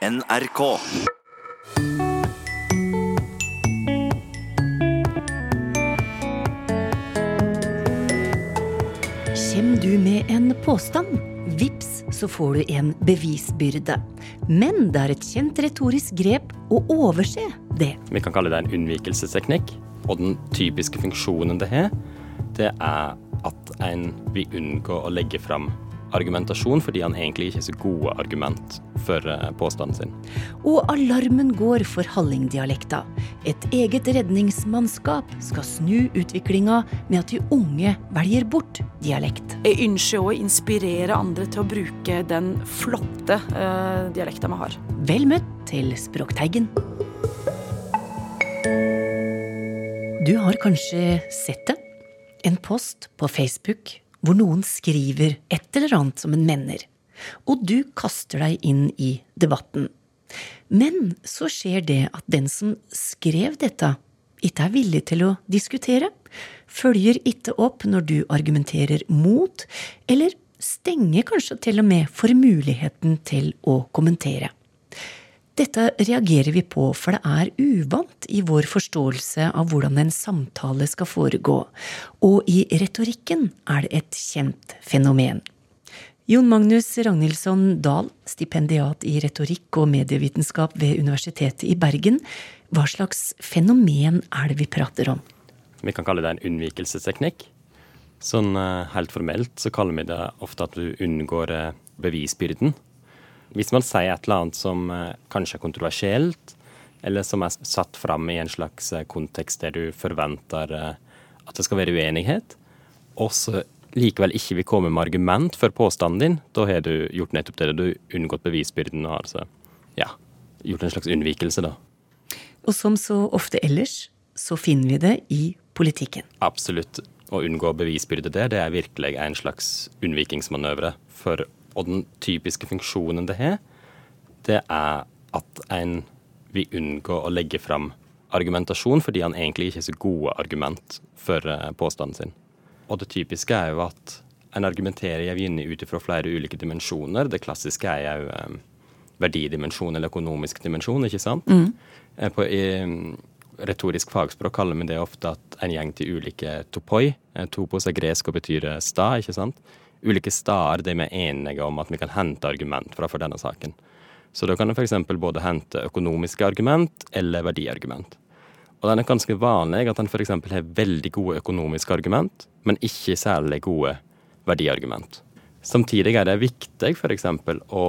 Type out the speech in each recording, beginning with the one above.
NRK. Kjem du med en påstand? Vips, så får du en bevisbyrde. Men det er et kjent retorisk grep å overse det. Vi kan kalle det en unnvikelsesteknikk. Og den typiske funksjonen det har, det er at en vil unngå å legge fram argumentasjon fordi han egentlig ikke er så gode argument for eh, påstanden sin. Og alarmen går for hallingdialekta. Et eget redningsmannskap skal snu utviklinga med at de unge velger bort dialekt. Jeg ønsker å inspirere andre til å bruke den flotte uh, dialekta vi har. Vel møtt til Språkteigen. Du har kanskje sett det? En post på Facebook hvor noen skriver et eller annet som en mener, og du kaster deg inn i debatten. Men så skjer det at den som skrev dette, ikke er villig til å diskutere, følger ikke opp når du argumenterer mot, eller stenger kanskje til og med for muligheten til å kommentere. Dette reagerer vi på, for det er uvant i vår forståelse av hvordan en samtale skal foregå, og i retorikken er det et kjent fenomen. Jon Magnus Ragnhildsson Dahl, stipendiat i retorikk og medievitenskap ved Universitetet i Bergen. Hva slags fenomen er det vi prater om? Vi kan kalle det en unnvikelsesteknikk. Sånn eh, helt formelt så kaller vi det ofte at du unngår eh, bevisbyrden. Hvis man sier et eller annet som eh, kanskje er kontroversielt, eller som er satt fram i en slags eh, kontekst der du forventer eh, at det skal være uenighet, og så likevel ikke vil komme med argument for påstanden din, da har du gjort nettopp det. Du har unngått bevisbyrden og altså, ja, gjort en slags unnvikelse, da. Og som så ofte ellers, så finner vi det i politikken. Absolutt. Å unngå bevisbyrde der, det er virkelig en slags unnvikingsmanøvre for og den typiske funksjonen det har, det er at en vil unngå å legge fram argumentasjon fordi han egentlig ikke er så gode argument for eh, påstanden sin. Og det typiske er jo at en argumenterer gjerne ut ifra flere ulike dimensjoner. Det klassiske er jo um, verdidimensjon eller økonomisk dimensjon, ikke sant? Mm. Eh, på, I retorisk fagspråk kaller vi det ofte at en gjeng til ulike topoi. Topos er gresk og betyr stad, ikke sant? Ulike steder der vi er enige om at vi kan hente argument fra for denne saken. Så da kan en f.eks. både hente økonomiske argument eller verdiargument. Og det er ganske vanlig at en f.eks. har veldig gode økonomiske argument, men ikke særlig gode verdiargument. Samtidig er det viktig f.eks. å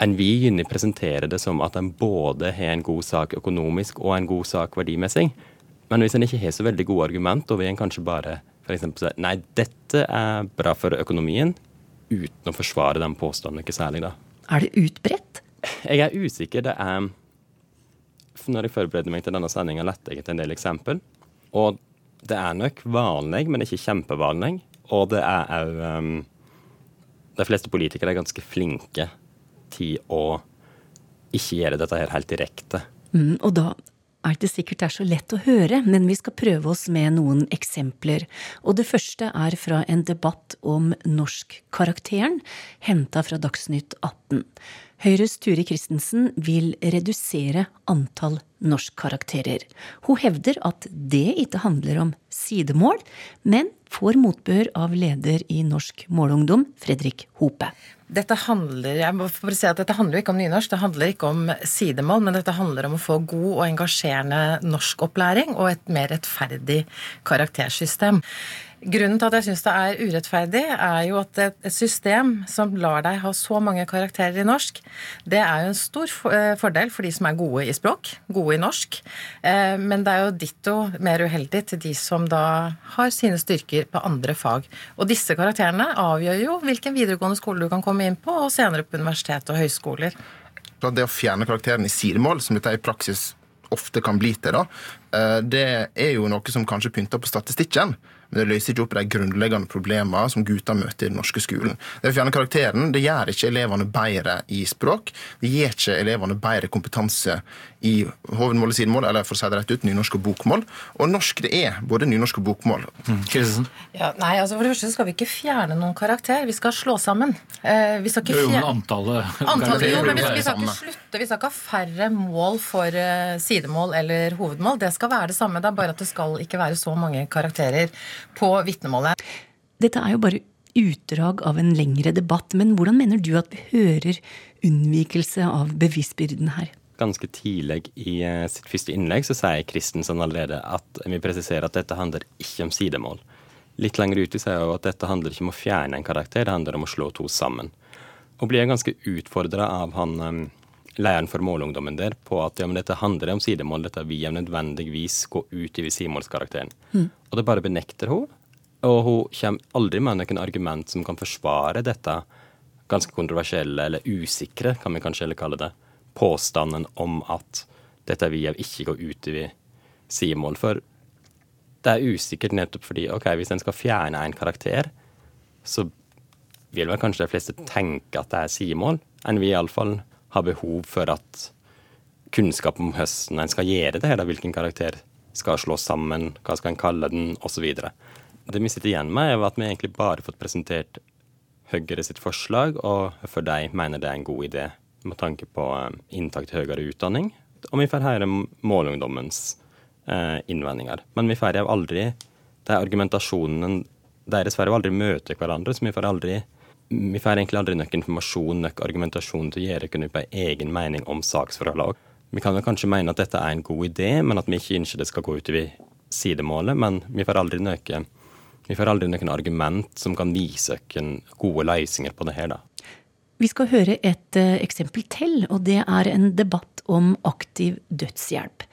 en vil gjerne presentere det som at en både har en god sak økonomisk og en god sak verdimessig. Men hvis en ikke har så veldig gode argument, da vil en kanskje bare f.eks. si nei, dette er bra for økonomien, uten å forsvare den påstanden ikke særlig, da. Er det utbredt? Jeg er usikker. Det er Når jeg forbereder meg til denne sendinga, lette jeg etter en del eksempel. Og det er nok vanlig, men ikke kjempevanlig. Og det er òg um, De fleste politikere er ganske flinke til å ikke gjøre dette her helt direkte. Mm, og da er ikke sikkert det er så lett å høre, men vi skal prøve oss med noen eksempler. Og det første er fra en debatt om norskkarakteren, henta fra Dagsnytt 18. Høyres Turi Christensen vil redusere antall norskkarakterer. Hun hevder at det ikke handler om sidemål, men får motbør av leder i Norsk Målungdom, Fredrik Hope. Dette handler, jeg må bare si at dette handler ikke om nynorsk, det handler ikke om sidemål, men dette handler om å få god og engasjerende norskopplæring og et mer rettferdig karaktersystem. Grunnen til at jeg syns det er urettferdig, er jo at et system som lar deg ha så mange karakterer i norsk, det er jo en stor eh, fordel for de som er gode i språk, gode i norsk. Eh, men det er jo ditto mer uheldig til de som da har sine styrker på andre fag. Og disse karakterene avgjør jo hvilken videregående skole du kan komme inn på, og senere på universitet og høyskoler. Det å fjerne karakteren i sidemål, som dette i praksis ofte kan bli til, da, eh, det er jo noe som kanskje pynter på statistikken. Men det løser ikke opp de grunnleggende problemene som gutter møter i den norske skolen. Det å fjerne karakteren det gjør ikke elevene bedre i språk. Det gir ikke elevene bedre kompetanse i hovedmål og sidemål, eller for å si det rett ut, nynorsk og bokmål. Og norsk det er både nynorsk og bokmål. Mm. Ja, nei, altså For det første skal vi ikke fjerne noen karakter, vi skal slå sammen. Eh, vi skal ikke Jo, men fjerne antallet Antallet, jo, men vi, vi skal ikke slutte, vi skal ikke ha færre mål for eh, sidemål eller hovedmål. Det skal være det samme, det er bare at det skal ikke være så mange karakterer på vitnemålet. Dette er jo bare utdrag av en lengre debatt, men hvordan mener du at vi hører unnvikelse av bevisbyrden her? Ganske tidlig i eh, sitt første innlegg så sier Christensen allerede at vi presiserer at dette handler ikke om sidemål. Litt lenger ute sier hun at dette handler ikke om å fjerne en karakter, det handler om å slå to sammen. Og blir ganske utfordra av han lederen for målungdommen der på at ja, men dette handler om sidemål, dette vil nødvendigvis gå ut i sidemålskarakteren. Og det bare benekter hun. Og hun kommer aldri med noen argument som kan forsvare dette ganske kontroversielle, eller usikre, kan vi kanskje heller kalle det, påstanden om at dette vil ikke gå ut i sidemål. For det er usikkert nettopp fordi ok, hvis en skal fjerne en karakter, så vil vel kanskje de fleste tenke at det er sidemål. En vil iallfall ha behov for at kunnskap om høsten en skal gjøre det, eller hvilken karakter skal slås sammen, hva skal en kalle den, osv. Det vi sitter igjen med, er at vi egentlig bare fått presentert Høyre sitt forslag, og for de mener det er en god idé med tanke på eh, inntak til høyere utdanning. Og vi får høre målungdommens eh, innvendinger. Men vi får aldri de argumentasjonene deres får aldri møte hverandre, så vi får aldri vi får egentlig aldri nok informasjon nok argumentasjon til å gjøre kunne på egen mening om saksforholdene. Vi kan jo kanskje mene at dette er en god idé, men at vi ikke ønsker det skal gå utover sidemålet. Men vi får aldri noe vi får aldri noen argument som kan vise oss gode løsninger på det her. da. Vi skal høre et eh, eksempel til, og det er en debatt om aktiv dødshjelp.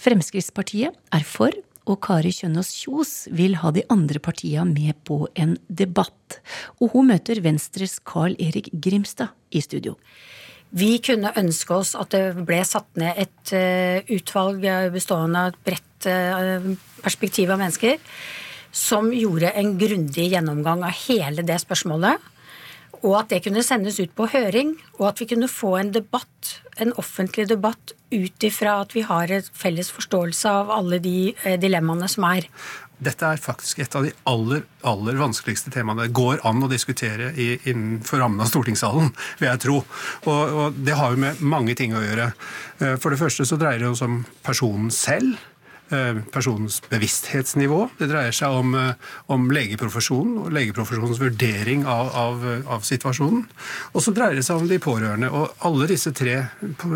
Fremskrittspartiet er for, og Kari Kjønaas Kjos vil ha de andre partiene med på en debatt. Og hun møter Venstres Carl Erik Grimstad i studio. Vi kunne ønske oss at det ble satt ned et eh, utvalg bestående av et bredt eh, perspektiv av mennesker som gjorde en grundig gjennomgang av hele det spørsmålet. Og at det kunne sendes ut på høring, og at vi kunne få en debatt, en offentlig debatt ut ifra at vi har en felles forståelse av alle de eh, dilemmaene som er. Dette er faktisk et av de aller, aller vanskeligste temaene det går an å diskutere i, innenfor rammen av stortingssalen, vil jeg tro. Og, og det har jo med mange ting å gjøre. Eh, For det første så dreier det seg om personen selv. Eh, Personens bevissthetsnivå. Det dreier seg om, eh, om legeprofesjonen og legeprofesjonens vurdering av, av, av situasjonen. Og så dreier det seg om de pårørende. Og alle disse tre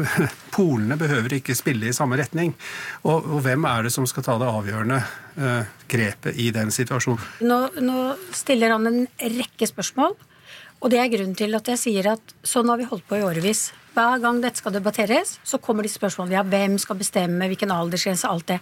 polene behøver ikke spille i samme retning. Og, og hvem er det som skal ta det avgjørende eh, grepet i den situasjonen? Nå, nå stiller han en rekke spørsmål, og det er grunnen til at jeg sier at sånn har vi holdt på i årevis. Hver gang dette skal debatteres, så kommer de spørsmålene. Ja, hvem skal bestemme, hvilken aldersgrense, alt det.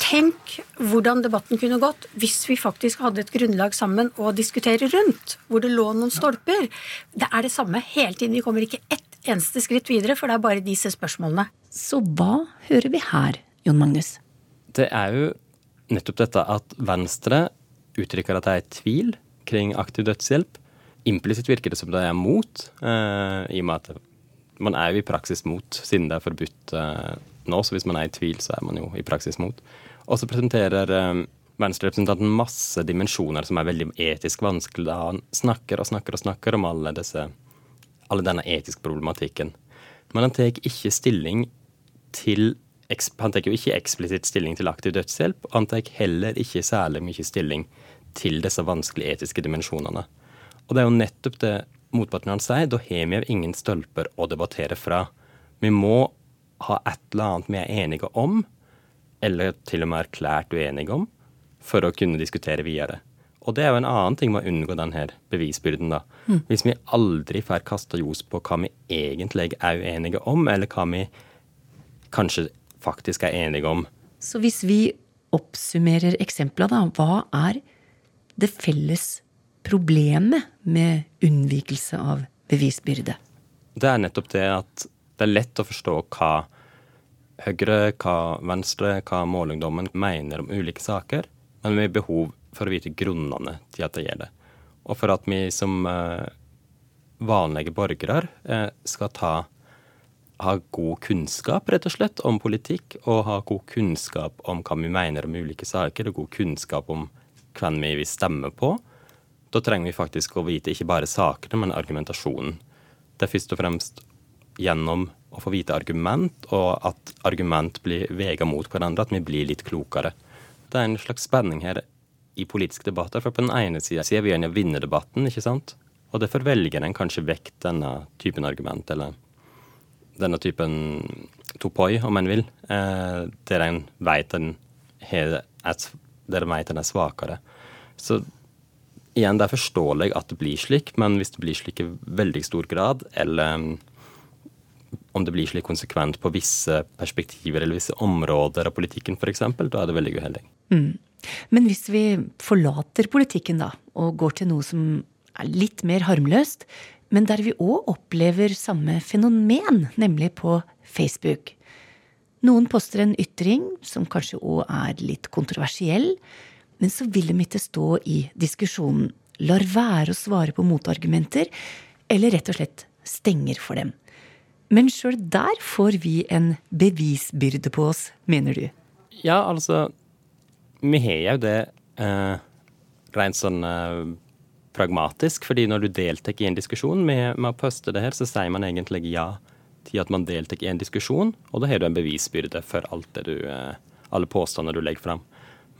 Tenk hvordan debatten kunne gått hvis vi faktisk hadde et grunnlag sammen å diskutere rundt, hvor det lå noen stolper. Det er det samme hele tiden. Vi kommer ikke ett eneste skritt videre, for det er bare disse spørsmålene. Så hva hører vi her, Jon Magnus? Det er jo nettopp dette at Venstre uttrykker at det er tvil kring aktiv dødshjelp. Implisitt virker det som det er mot, eh, i og med at man er jo i praksis mot, siden det er forbudt eh, nå. Så hvis man er i tvil, så er man jo i praksis mot. Og så presenterer eh, Venstre-representanten masse dimensjoner som er veldig etisk vanskelig. Da han snakker og snakker og snakker om alle disse, alle denne etiske problematikken. Men han tar ikke stilling til Han tar jo ikke eksplisitt stilling til aktiv dødshjelp. og Han tar heller ikke særlig mye stilling til disse vanskelige etiske dimensjonene. Og det er jo nettopp det motparten hans sier. Da har vi jo ingen stolper å debattere fra. Vi må ha et eller annet vi er enige om, eller til og med erklært uenige om, for å kunne diskutere videre. Og det er jo en annen ting med å unngå denne bevisbyrden. da. Hvis vi aldri får kasta ljos på hva vi egentlig er uenige om, eller hva vi kanskje faktisk er enige om. Så hvis vi oppsummerer eksempla, da, hva er det felles problemet med unnvikelse av bevisbyrde? Det er nettopp det at det er lett å forstå hva Høyre, hva Venstre, hva Målungdommen mener om ulike saker. men vi har behov for å vite grunnene til at det. Og for at vi som eh, vanlige borgere eh, skal ta ha god kunnskap rett og slett om politikk, og ha god kunnskap om hva vi mener om ulike saker, og god kunnskap om hvem vi vil stemme på, da trenger vi faktisk å vite ikke bare sakene, men argumentasjonen. Det er først og fremst gjennom å få vite argument, og at argument blir vega mot hverandre, at vi blir litt klokere. Det er en slags spenning her i politiske debatter. For på den ene sida vil vi gjerne vinne debatten, ikke sant? Og derfor velger en kanskje vekk denne typen argument, eller denne typen topoi, om en vil, eh, der en vet en der en vet en er svakere. Så igjen, det er forståelig at det blir slik, men hvis det blir slik i veldig stor grad, eller mm, om det blir slik konsekvent på visse perspektiver eller visse områder av politikken f.eks., da er det veldig uheldig. Mm. Men hvis vi forlater politikken da, og går til noe som er litt mer harmløst, men der vi òg opplever samme fenomen, nemlig på Facebook. Noen poster en ytring som kanskje òg er litt kontroversiell, men så vil de ikke stå i diskusjonen, lar være å svare på motargumenter, eller rett og slett stenger for dem. Men sjøl der får vi en bevisbyrde på oss, mener du? Ja, altså Vi har jo det eh, rent sånn eh, pragmatisk, fordi når du deltar i en diskusjon med, med, å poste det her, så sier man egentlig ja til at man deltar i en diskusjon, og da har du en bevisbyrde for alt det du, eh, alle påstander du legger fram.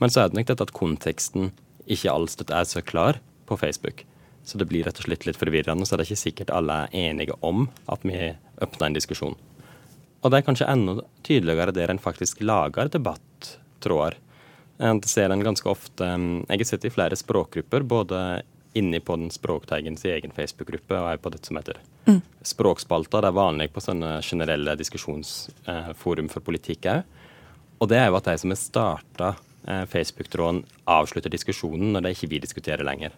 Men så er det nok dette at konteksten ikke alltid er så klar på Facebook. Så det blir rett og slett litt forvirrende, så det er ikke sikkert alle er enige om at vi åpner en diskusjon. Og det er kanskje enda tydeligere der en faktisk lager debattråder. Jeg ser den ganske ofte mm, Jeg har sett i flere språkgrupper, både inni på den Språkteigens egen Facebook-gruppe og er på det som heter mm. Språkspalter. Det er vanlig på sånne generelle diskusjonsforum for politikk òg. Og det er jo at de som har starta Facebook-tråden, avslutter diskusjonen når de ikke vil diskutere lenger.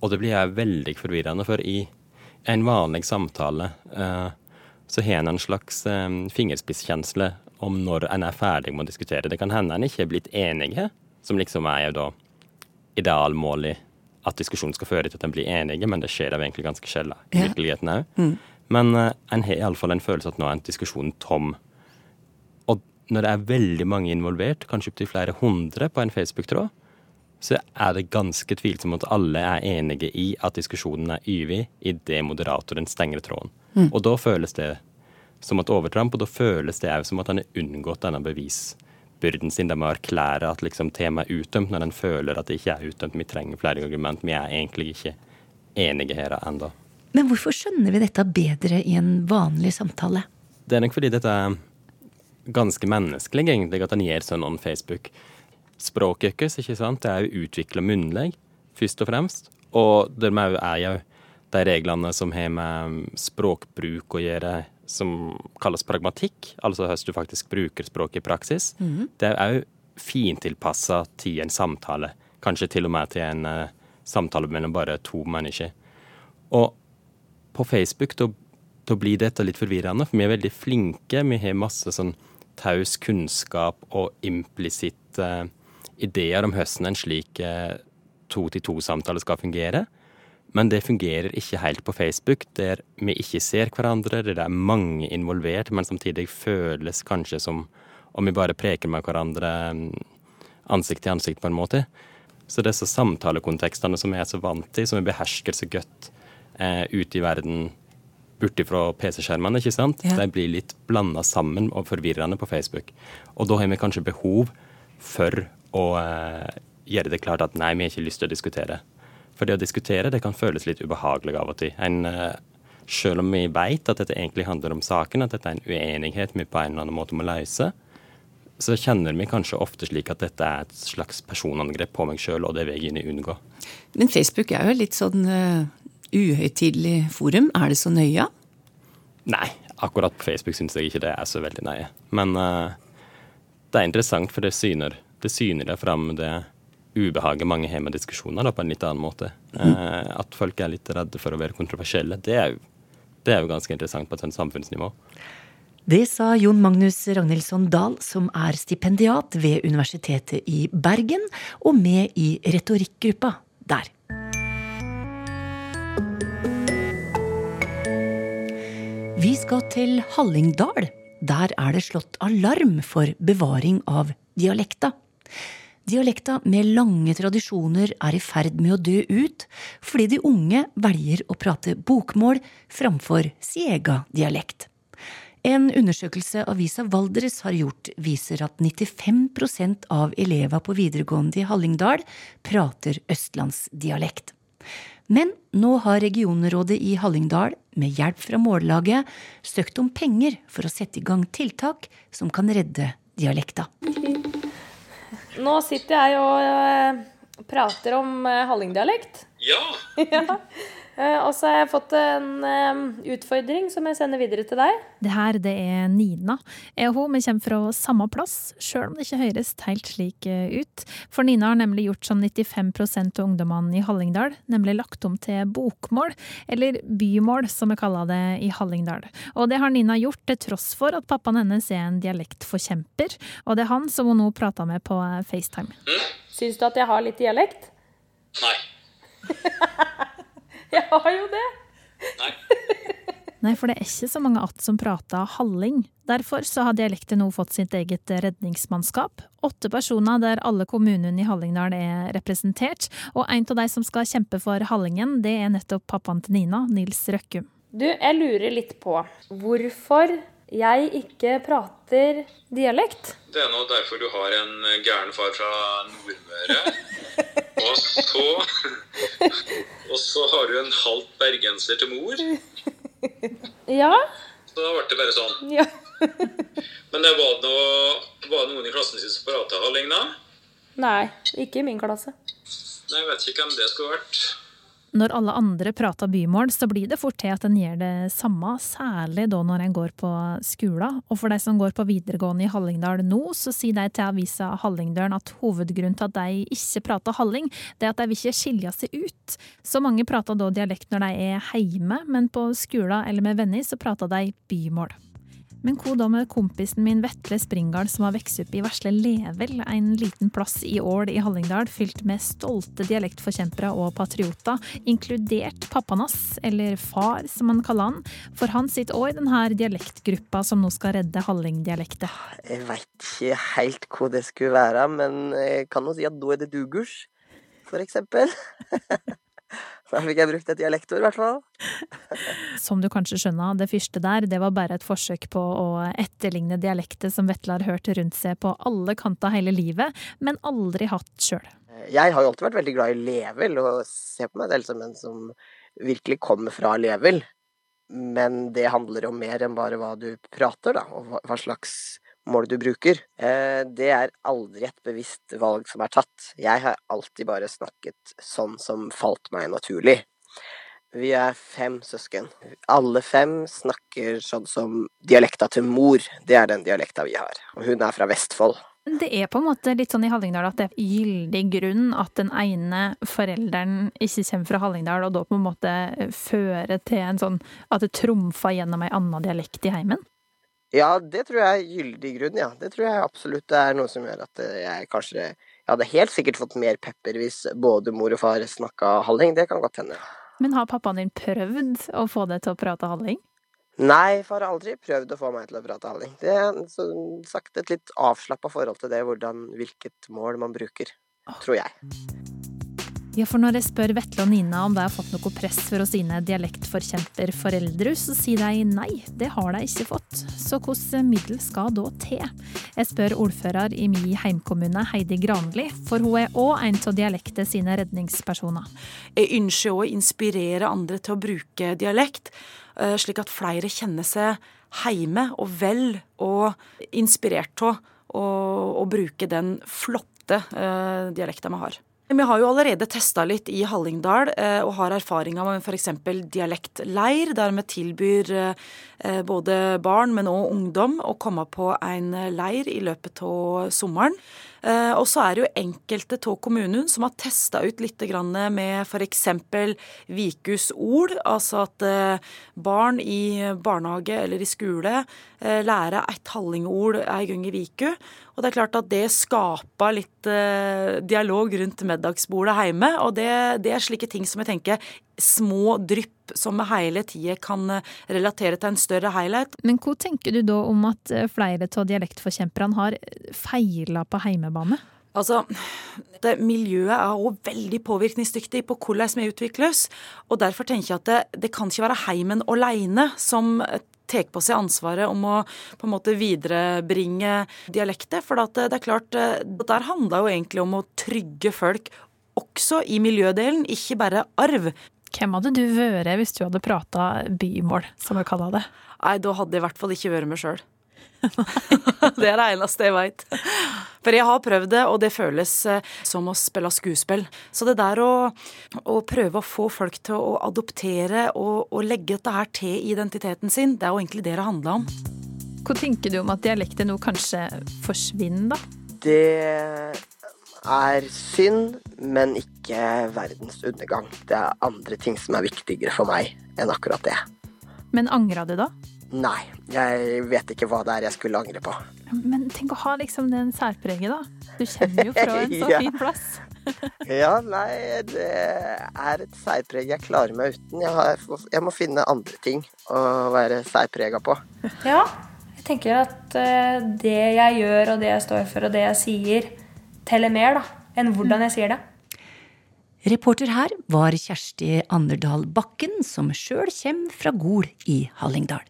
Og det blir veldig forvirrende, for i en vanlig samtale eh, så har en en slags fingerspisskjensle om når en er ferdig med å diskutere. Det kan hende en ikke er blitt enige, som liksom er jo da idealmålet at diskusjonen skal føre til at en blir enige, men det skjer da egentlig ganske sjelden i virkeligheten òg. Mm. Men en har iallfall en følelse at nå er en diskusjon tom. Når det er veldig mange involvert, kanskje opptil flere hundre på en Facebook-tråd, så er det ganske tvilsomt at alle er enige i at diskusjonen er yvig idet moderatoren stenger tråden. Mm. Og da føles det som et overtramp, og da føles det òg som at han har unngått denne bevisbyrden sin, sin. med å erklære at liksom, temaet er utdømt, når en føler at det ikke er utdømt. Vi trenger flere argument. Vi er egentlig ikke enige her ennå. Men hvorfor skjønner vi dette bedre i en vanlig samtale? Det er nok fordi dette er ganske menneskelig, egentlig, at en gjør sånn on Facebook. Språket vårt, ikke sant, det er jo utvikla munnlig, først og fremst. Og det er jo de reglene som har med språkbruk å gjøre, som kalles pragmatikk, altså hvordan du faktisk bruker språket i praksis, mm -hmm. det er òg fintilpassa til en samtale. Kanskje til og med til en uh, samtale mellom bare to mennesker. Og på Facebook da blir dette litt forvirrende, for vi er veldig flinke. Vi har masse sånn taus kunnskap og implisitte ideer om hvordan en slik uh, to-til-to-samtale skal fungere. Men det fungerer ikke helt på Facebook, der vi ikke ser hverandre, der det er mange involvert, men samtidig føles kanskje som om vi bare preker med hverandre mm, ansikt til ansikt, på en måte. Så disse samtalekontekstene som vi er så vant til, som vi behersker så godt eh, ute i verden borti fra PC-skjermene, ikke sant, ja. de blir litt blanda sammen og forvirrende på Facebook. Og da har vi kanskje behov for å eh, gjøre det klart at nei, vi har ikke lyst til å diskutere. For det å diskutere det kan føles litt ubehagelig av og til. En, eh, selv om vi vet at dette egentlig handler om saken, at dette er en uenighet vi på en eller annen måte må løse, så kjenner vi kanskje ofte slik at dette er et slags personangrep på meg sjøl, og det vil jeg gjerne unngå. Men Facebook er jo litt sånn uh, uhøytidelig forum. Er det så nøye? Nei, akkurat på Facebook syns jeg ikke det er så veldig nøye. Men uh, det er interessant, for det syner det, syner det fram det ubehaget mange har med diskusjoner da, på en litt annen måte. Mm. Uh, at folk er litt redde for å være kontroversielle, det er, jo, det er jo ganske interessant på et sånt samfunnsnivå. Det sa Jon Magnus Ragnhildsson Dahl, som er stipendiat ved Universitetet i Bergen, og med i retorikkgruppa der. Vi skal til Hallingdal. Der er det slått alarm for bevaring av dialekta. Dialekta med lange tradisjoner er i ferd med å dø ut, fordi de unge velger å prate bokmål framfor si ega dialekt. En undersøkelse avisa Valdres har gjort, viser at 95% av elever på videregående i Hallingdal prater østlandsdialekt. Men nå har regionrådet i Hallingdal, med hjelp fra Mållaget, søkt om penger for å sette i gang tiltak som kan redde dialekta. Nå sitter jeg og eh, prater om eh, hallingdialekt. Ja. ja. Eh, og så har jeg fått en um, utfordring som jeg sender videre til deg. Det her det er Nina. Jeg og hun vi kommer fra samme plass, sjøl om det ikke høres helt slik eh, ut. For Nina har nemlig gjort som 95% av ungdommene i Hallingdal, nemlig lagt om til bokmål, eller bymål som vi kaller det i Hallingdal. Og det har Nina gjort til tross for at pappaen hennes er en dialektforkjemper, og det er han som hun nå prater med på FaceTime. Mm. Syns du at jeg har litt dialekt? Nei. Jeg har jo det! Nei. Nei, for det er ikke så mange att som prater halling. Derfor så har dialekten nå fått sitt eget redningsmannskap. Åtte personer der alle kommunene i Hallingdal er representert. Og en av de som skal kjempe for Hallingen, det er nettopp pappaen til Nina, Nils Røkkum. Du, jeg lurer litt på hvorfor jeg ikke prater dialekt. Det er nå derfor du har en gæren far fra Nordmøre. Og så så har du en halvt bergenser til mor. Ja. Så da ble det bare sånn. ja. Men det var, noe, var det noen i klassen sin som prata halling da? Nei, ikke i min klasse. Nei, Jeg vet ikke hvem det skulle vært. Når alle andre prater bymål, så blir det fort til at en gjør det samme, særlig da når en går på skolen. Og for de som går på videregående i Hallingdal nå, så sier de til avisa Hallingdølen at hovedgrunnen til at de ikke prater halling, det er at de vil ikke skilje seg ut. Så mange prater da dialekt når de er hjemme, men på skolen eller med venner så prater de bymål. Men hva da med kompisen min Vetle Springdal, som har vokst opp i vesle Level, en liten plass i Ål i Hallingdal fylt med stolte dialektforkjempere og patrioter, inkludert pappaen hans, eller far som han kaller han, for han sitter òg i denne dialektgruppa som nå skal redde hallingdialektet. Jeg veit ikke helt hva det skulle være, men jeg kan jo si at da er det dugurs, for eksempel. Da fikk jeg brukt et dialektord, i hvert fall. Som du kanskje skjønner, det første der, det var bare et forsøk på å etterligne dialekter som Vetle har hørt rundt seg på alle kanter hele livet, men aldri hatt sjøl. Jeg har jo alltid vært veldig glad i Level, og ser på meg selv som en som virkelig kommer fra Level. Men det handler jo mer enn bare hva du prater, da, og hva slags mål du bruker. Det er aldri et bevisst valg som er tatt. Jeg har alltid bare snakket sånn som falt meg naturlig. Vi er fem søsken. Alle fem snakker sånn som dialekta til mor. Det er den dialekta vi har. Og hun er fra Vestfold. Det er på en måte litt sånn i Hallingdal at det er gyldig grunn at den ene forelderen ikke kommer fra Hallingdal, og da på en måte fører til en sånn at det trumfer gjennom ei anna dialekt i heimen? Ja, det tror jeg er gyldig grunn, ja. Det tror jeg absolutt er noe som gjør at jeg kanskje Jeg hadde helt sikkert fått mer pepper hvis både mor og far snakka halling. Det kan godt hende. Men har pappaen din prøvd å få deg til å prate halling? Nei, far har aldri prøvd å få meg til å prate halling. Det er som sagt et litt avslappa forhold til det, hvordan, hvilket mål man bruker. Tror jeg. Ja, for når jeg spør Vetle og Nina om de har fått noe press for å sine dialektforkjemperforeldre, så sier de nei, det har de ikke fått. Så hvordan middel skal da til? Jeg spør ordfører i min heimkommune, Heidi Granli, for hun er òg en av dialektet sine redningspersoner. Jeg ønsker å inspirere andre til å bruke dialekt, slik at flere kjenner seg heime og vel og inspirert av å bruke den flotte dialekta vi har. Vi har jo allerede testa litt i Hallingdal og har erfaringer med f.eks. dialektleir, der vi tilbyr både barn, men òg ungdom å komme på en leir i løpet av sommeren. Eh, og så er det jo enkelte av kommunene som har testa ut litt med f.eks. Vikus ord, altså at eh, barn i barnehage eller i skole eh, lærer et hallingord ei gang i viku. Og det er klart at det skaper litt dialog rundt middagsbordet hjemme. Og det, det er slike ting som jeg tenker små drypp som hele tida kan relatere til en større helhet. Men hva tenker du da om at flere av dialektforkjemperne har feila på heimebane? Altså, det, Miljøet er òg veldig påvirkningsdyktig på hvordan vi utvikles. og Derfor tenker jeg at det, det kan ikke være heimen alene som tar på seg ansvaret om å på en måte viderebringe dialekter. For det, det er klart, det der handler jo egentlig om å trygge folk også i miljødelen, ikke bare arv. Hvem hadde du vært hvis du hadde prata bymål, som vi kaller det? Nei, da hadde jeg i hvert fall ikke vært meg sjøl. det er det eneste jeg veit. For jeg har prøvd det, og det føles eh, som å spille skuespill. Så det der å, å prøve å få folk til å adoptere og, og, legge dette her til identiteten sin, det er jo egentlig det det handler om. Hva tenker du om at dialekter nå kanskje forsvinner, da? Det er synd, men ikke verdens undergang. Det er andre ting som er viktigere for meg enn akkurat det. Men angra du da? Nei, jeg vet ikke hva det er jeg skulle angre på. Men tenk å ha liksom den særpreget, da. Du kommer jo fra en så ja. fin plass. ja, nei, det er et særpreg jeg klarer meg uten. Jeg, har, jeg må finne andre ting å være særprega på. Ja, jeg tenker at eh, det jeg gjør og det jeg står for og det jeg sier, teller mer da, enn hvordan jeg sier det. Reporter her var Kjersti Anderdal Bakken, som sjøl kommer fra Gol i Hallingdal.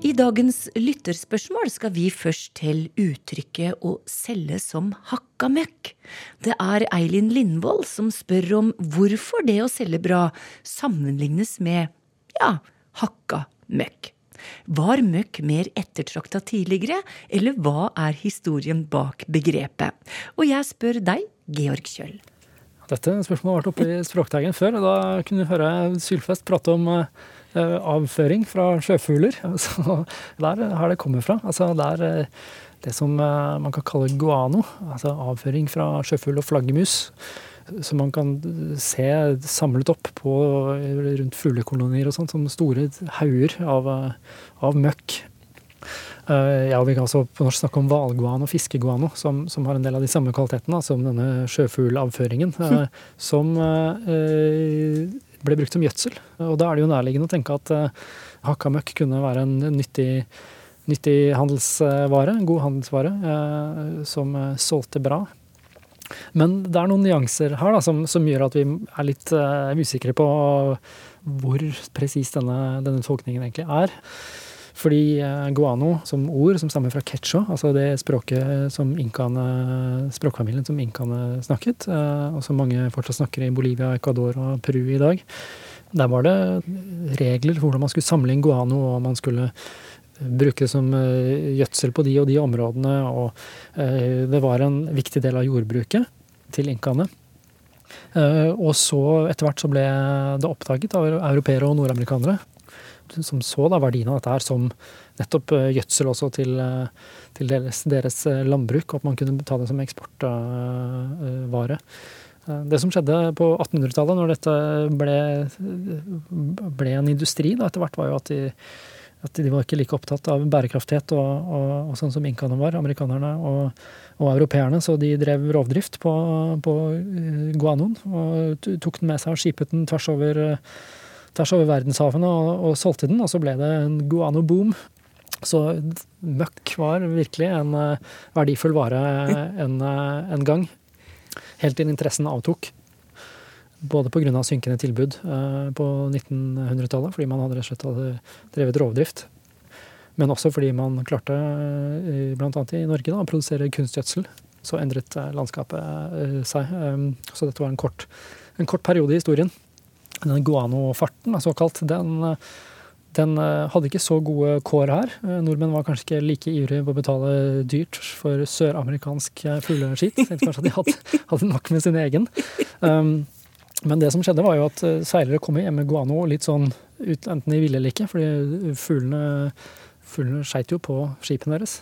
I dagens lytterspørsmål skal vi først til uttrykket å selge som hakka møkk. Det er Eilin Lindvold som spør om hvorfor det å selge bra sammenlignes med ja, hakka møkk. Var møkk mer ettertrakta tidligere, eller hva er historien bak begrepet? Og jeg spør deg, Georg Kjøll. Dette spørsmålet har vært oppe i Språkteigen før, og da kunne vi høre Sylfest prate om uh, avføring fra sjøfugler. Så der har det kommet fra. Altså der uh, det som uh, man kan kalle guano, altså avføring fra sjøfugl og flaggermus som man kan se samlet opp på, rundt fuglekolonier og sånt, som store hauger av, av møkk. Ja, og Vi kan også på norsk snakke om hvalguano og fiskeguano, som, som, har en del av de samme kvalitetene som denne sjøfuglavføringen, mm. som eh, ble brukt som gjødsel. Og da er det jo nærliggende å tenke at hakka møkk kunne være en nyttig, nyttig handelsvare, en god handelsvare, som solgte bra. Men det er noen nyanser her da, som, som gjør at vi er litt uh, usikre på hvor presis denne, denne, tolkningen egentlig er. Fordi uh, guano som ord, som stammer fra quechua, altså det språket som inkaene, språkfamilien som inkaene snakket, uh, og som mange fortsatt snakker i Bolivia, Ecuador og Peru i dag, der var det regler for hvordan man skulle samle inn guano, og man skulle bruke det som eh, gjødsel på de og de områdene. Og eh, det var en viktig del av jordbruket til inkaene. Eh, og så etter hvert så ble det oppdaget av europeere og nordamerikanere. Som så da verdien av dette her som nettopp gjødsel også til, til deres, deres, landbruk, og at man kunne ta det som eksportvare. Det som skjedde på 1800-tallet, når dette ble, ble en industri da, etter hvert, var jo at de at de var ikke like opptatt av bærekraftighet og, og, og sånn som inkaene var, amerikanerne og, og, europeerne. Så de drev rovdrift på, på eh, guanoen og tok den med seg og skipet den tvers over, tvers over verdenshavene og, solgte den. Og så ble det en guano-boom. Så møkk var virkelig en eh, verdifull vare en, eh, en gang. Helt til interessen avtok. Både pga. synkende tilbud eh, på 1900-tallet, fordi man hadde rett og slett hadde drevet rovdrift. Men også fordi man klarte, eh, bl.a. i Norge, da, å produsere kunstgjødsel. Så endret eh, landskapet seg. Så dette var en kort, en kort periode i historien. Denne guano-farten, såkalt, den, den hadde ikke så gode kår her. Nordmenn var kanskje ikke like ivrige på å betale dyrt for søramerikansk fugleskitt. Tenkte kanskje at de hadde, hadde nok med sin egen. Um, men det som skjedde, var jo at eh, seilere kom hjem med guano litt sånn ut, enten de ville eller ikke, fordi fuglene fuglene skeit jo på skipene deres.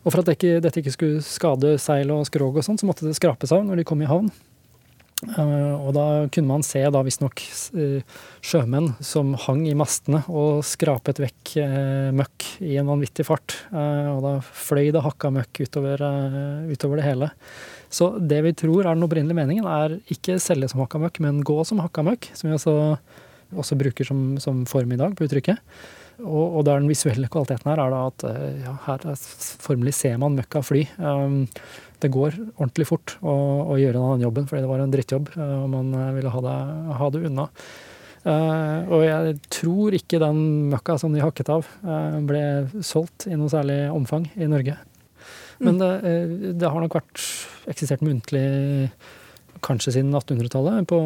Og for at det ikke, dette ikke skulle skade seil og skrog og sånn, så måtte det skrapes av når de kom i havn. Uh, og da kunne man se da visstnok uh, sjømenn som hang i mastene og skrapet vekk uh, møkk i en vanvittig fart. og da fløy det hakka møkk utover, utover, det hele. Så det vi tror er den opprinnelige meningen, er ikke selge som hakka møkk, men gå som hakka møkk, som vi også, også bruker som, som, form i dag på uttrykket. Og, og der den visuelle kvaliteten her er da at ja, her formelig ser man møkka fly. Um, det går ordentlig fort å, å gjøre den jobben, fordi det var en drittjobb, eh, og man eh, ville ha det, ha det unna. Uh, og jeg tror ikke den møkka som de hakket av, uh, ble solgt i noe særlig omfang i Norge. Men det, uh, det har nok vært eksistert muntlig kanskje siden 1800-tallet på,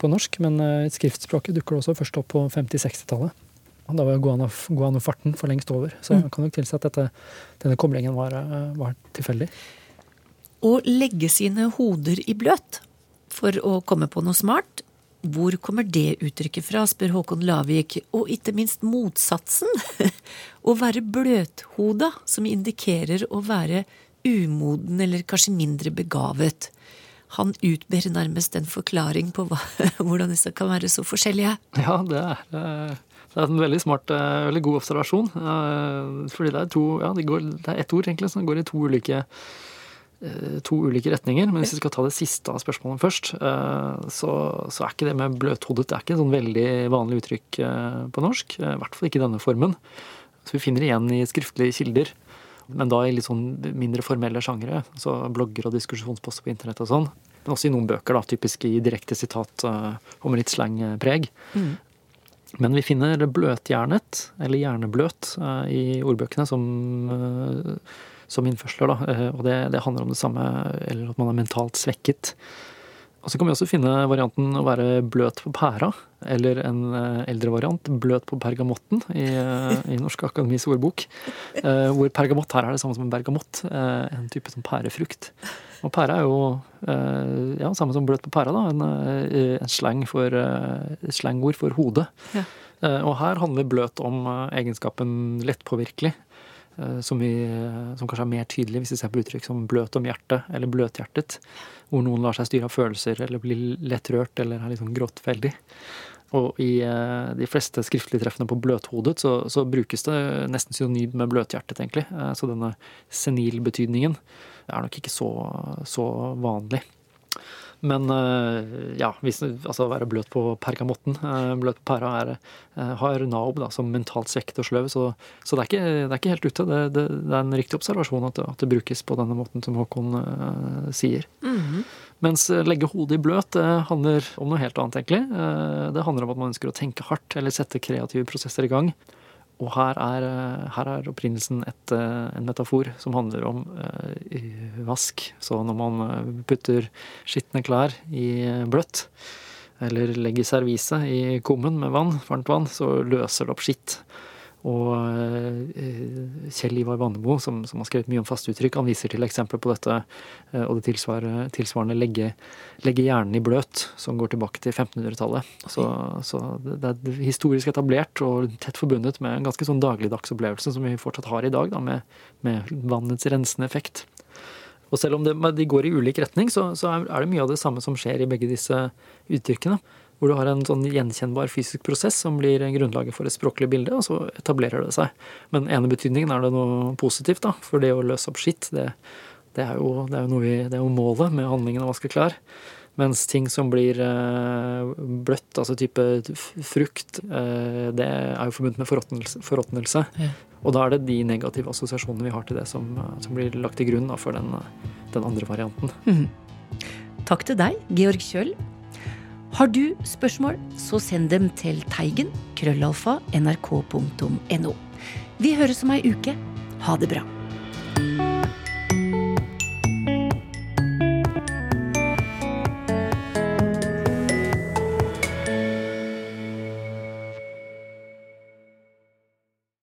på, norsk, men skriftspråket dukker også først opp på 50-60-tallet. Da var guanofarten for lengst over, så jeg kan nok tilsi at dette, denne koblingen var, var tilfeldig å legge sine hoder i bløt for å komme på noe smart. Hvor kommer det uttrykket fra, spør Håkon Lavik, og ikke minst motsatsen. å være bløthoda, som indikerer å være umoden eller kanskje mindre begavet. Han utber nærmest en forklaring på hva, hvordan disse kan være så forskjellige. Ja, det er, eh, det er en veldig smart, eh, veldig god observasjon. Eh, fordi det er, to, ja, det, går, det er ett ord egentlig som går i to ulike Eh, to ulike retninger. Men hvis vi skal ta det siste av spørsmålet først, eh, så, så er ikke det med bløthodet det er ikke et sånn veldig vanlig uttrykk eh, på norsk. I hvert fall ikke i denne formen. Så vi finner igjen i skriftlige kilder. Men da i litt sånn mindre formelle sjangere. Så blogger og diskusjonsposter på internett og sånn. Men også i noen bøker, da, typisk i direkte sitat og med litt slangpreg. Mm. Men vi finner bløtjernet, eller hjernebløt, i ordbøkene som som innførsler. Da. Eh, og det, det, handler om det samme, eller at man er mentalt svekket. Og så kan vi også finne varianten å være bløt på pæra, eller en eh, eldre variant, bløt på pergamotten, i, eh, i Norsk Akademis ordbok. Hvor pergamott her er det samme som en bergamott, en type som pærefrukt. Og pære er jo ja, samme som bløt på pæra, da, en, en slang for, slangord for hodet. Ja. Og her handler bløt om egenskapen lettpåvirkelig. Eh, som, vi, som, kanskje er mer tydelig hvis vi ser på uttrykk som bløt om hjertet eller bløthjertet. Hvor noen lar seg styre av følelser eller blir lett rørt eller er liksom gråtfeldig. Og i eh, de fleste skriftlige treffene på bløthodet så, så brukes det nesten synonymt med bløthjertet, egentlig. Eh, så denne senilbetydningen er nok ikke så, så vanlig. Men eh, ja, hvis, altså være bløt på pergamotten. Eh, bløt på pæra er, eh, har Naob da, som mentalt svekket og sløv, så, så det, er ikke, det, er ikke, helt ute. Det, det, det er en riktig observasjon at, at, det brukes på denne måten som Håkon uh, sier. Mm -hmm. Mens legge hodet i bløt det handler om noe helt annet, egentlig. Det handler om at man ønsker å tenke hardt eller sette kreative prosesser i gang. Og her er, eh, her er opprinnelsen et, eh, en metafor som handler om uh, vask. Så når man putter skitne klær i bløtt, eller legger serviset i kummen med vann, varmt vann, så løser det opp skitt. Og eh, Kjell Ivar Vannebo, som, som, har skrevet mye om faste uttrykk, han viser til eksempler på dette eh, og det tilsvarende, tilsvarende legge, legge, hjernen i bløt, som går tilbake til 1500-tallet. Så, så, det er historisk etablert og tett forbundet med en ganske sånn dagligdags opplevelse som vi fortsatt har i dag, da, med, med vannets rensende effekt. Og selv om det, de går i ulik retning, så, så er det mye av det samme som skjer i begge disse uttrykkene hvor du har en sånn gjenkjennbar fysisk prosess som blir grunnlaget for et språklig bilde, og så etablerer det seg. Men ene betydningen er det noe positivt, da. For det å løse opp skitt, det, det, er, jo, det, er, jo, vi, det er jo målet med handlingen å vaske klær. Mens ting som blir eh, bløtt, altså type frukt, eh, det er jo forbundet med forråtnelse. forråtnelse. Ja. Og da er det de negative assosiasjonene vi har til det, som, som blir lagt til grunn da, for den, den, andre varianten. Mm. Takk til deg, Georg Kjøll, har du spørsmål, så send dem til teigen krøllalfa nrk.no. Vi høres om ei uke. Ha det bra.